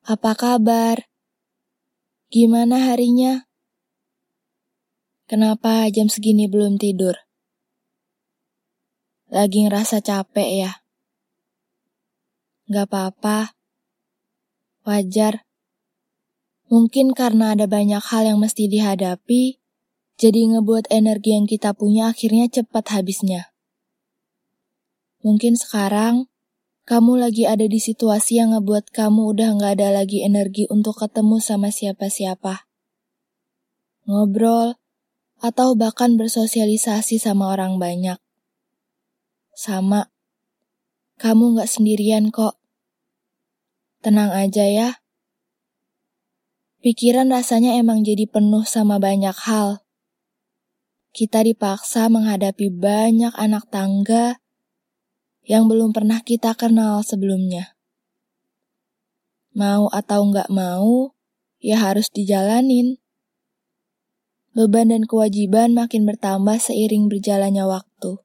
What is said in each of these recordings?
Apa kabar? Gimana harinya? Kenapa jam segini belum tidur? Lagi ngerasa capek ya? Gak apa-apa. Wajar. Mungkin karena ada banyak hal yang mesti dihadapi, jadi ngebuat energi yang kita punya akhirnya cepat habisnya. Mungkin sekarang kamu lagi ada di situasi yang ngebuat kamu udah gak ada lagi energi untuk ketemu sama siapa-siapa. Ngobrol, atau bahkan bersosialisasi sama orang banyak. Sama, kamu gak sendirian kok. Tenang aja ya. Pikiran rasanya emang jadi penuh sama banyak hal. Kita dipaksa menghadapi banyak anak tangga yang belum pernah kita kenal sebelumnya. Mau atau nggak mau, ya harus dijalanin. Beban dan kewajiban makin bertambah seiring berjalannya waktu.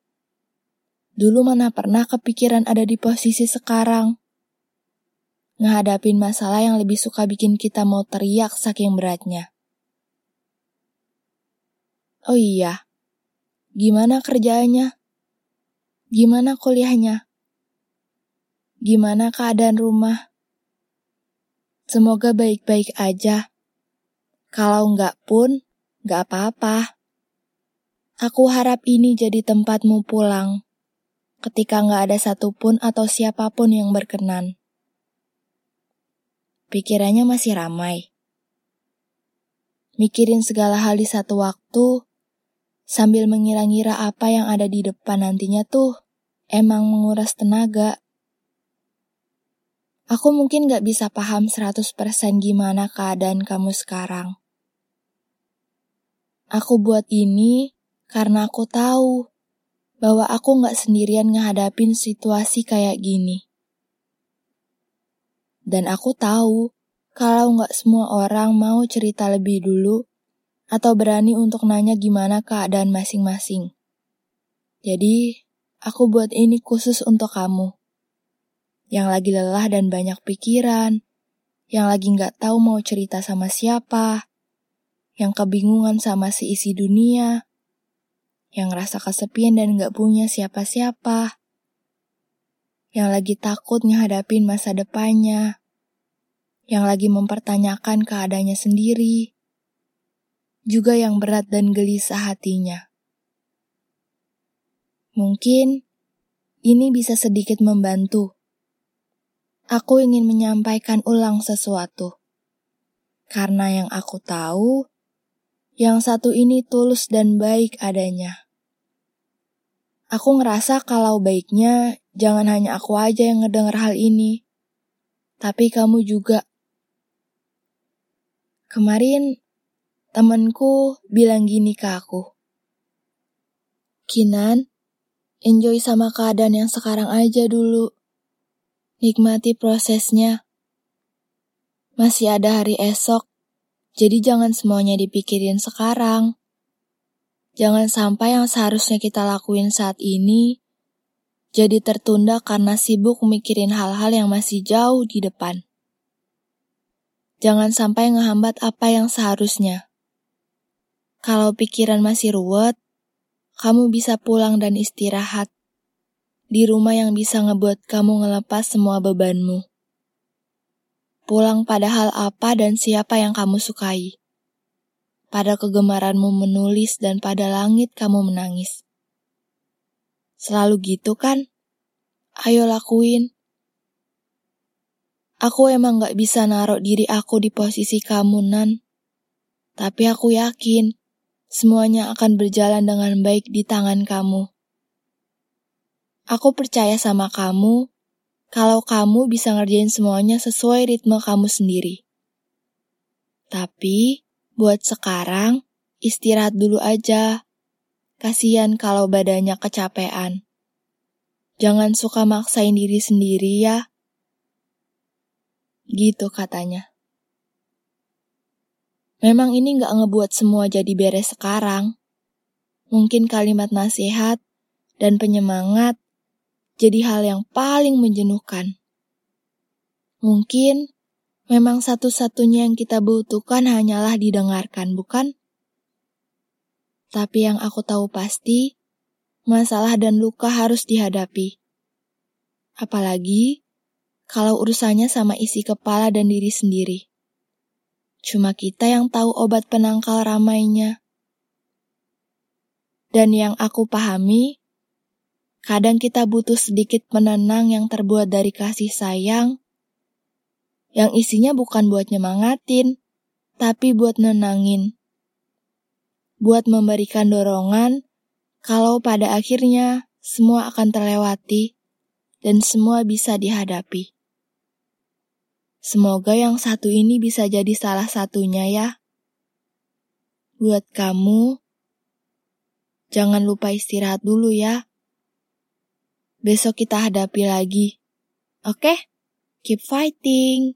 Dulu mana pernah kepikiran ada di posisi sekarang. Ngehadapin masalah yang lebih suka bikin kita mau teriak saking beratnya. Oh iya, gimana kerjaannya? Gimana kuliahnya? Gimana keadaan rumah? Semoga baik-baik aja. Kalau enggak pun, enggak apa-apa. Aku harap ini jadi tempatmu pulang ketika enggak ada satupun atau siapa pun yang berkenan. Pikirannya masih ramai. Mikirin segala hal di satu waktu, sambil mengira-ngira apa yang ada di depan nantinya tuh emang menguras tenaga. Aku mungkin gak bisa paham 100% gimana keadaan kamu sekarang. Aku buat ini karena aku tahu bahwa aku gak sendirian ngehadapin situasi kayak gini. Dan aku tahu kalau gak semua orang mau cerita lebih dulu atau berani untuk nanya gimana keadaan masing-masing. Jadi, aku buat ini khusus untuk kamu. Yang lagi lelah dan banyak pikiran, yang lagi nggak tahu mau cerita sama siapa, yang kebingungan sama si isi dunia, yang rasa kesepian dan nggak punya siapa-siapa, yang lagi takut ngehadapin masa depannya, yang lagi mempertanyakan keadaannya sendiri, juga yang berat dan gelisah hatinya. Mungkin ini bisa sedikit membantu. Aku ingin menyampaikan ulang sesuatu. Karena yang aku tahu, yang satu ini tulus dan baik adanya. Aku ngerasa kalau baiknya jangan hanya aku aja yang ngedenger hal ini, tapi kamu juga. Kemarin Temenku bilang gini ke aku. Kinan, enjoy sama keadaan yang sekarang aja dulu. Nikmati prosesnya. Masih ada hari esok, jadi jangan semuanya dipikirin sekarang. Jangan sampai yang seharusnya kita lakuin saat ini jadi tertunda karena sibuk mikirin hal-hal yang masih jauh di depan. Jangan sampai ngehambat apa yang seharusnya. Kalau pikiran masih ruwet, kamu bisa pulang dan istirahat di rumah yang bisa ngebuat kamu ngelepas semua bebanmu. Pulang pada hal apa dan siapa yang kamu sukai. Pada kegemaranmu menulis dan pada langit kamu menangis. Selalu gitu kan? Ayo lakuin. Aku emang gak bisa naruh diri aku di posisi kamu, Nan. Tapi aku yakin, semuanya akan berjalan dengan baik di tangan kamu. Aku percaya sama kamu kalau kamu bisa ngerjain semuanya sesuai ritme kamu sendiri. Tapi buat sekarang istirahat dulu aja. Kasian kalau badannya kecapean. Jangan suka maksain diri sendiri ya. Gitu katanya. Memang ini nggak ngebuat semua jadi beres sekarang. Mungkin kalimat nasihat dan penyemangat jadi hal yang paling menjenuhkan. Mungkin Memang satu-satunya yang kita butuhkan hanyalah didengarkan, bukan? Tapi yang aku tahu pasti, masalah dan luka harus dihadapi. Apalagi kalau urusannya sama isi kepala dan diri sendiri. Cuma kita yang tahu obat penangkal ramainya. Dan yang aku pahami, kadang kita butuh sedikit penenang yang terbuat dari kasih sayang, yang isinya bukan buat nyemangatin, tapi buat nenangin. Buat memberikan dorongan kalau pada akhirnya semua akan terlewati dan semua bisa dihadapi. Semoga yang satu ini bisa jadi salah satunya ya. Buat kamu, jangan lupa istirahat dulu ya. Besok kita hadapi lagi. Oke? Keep fighting.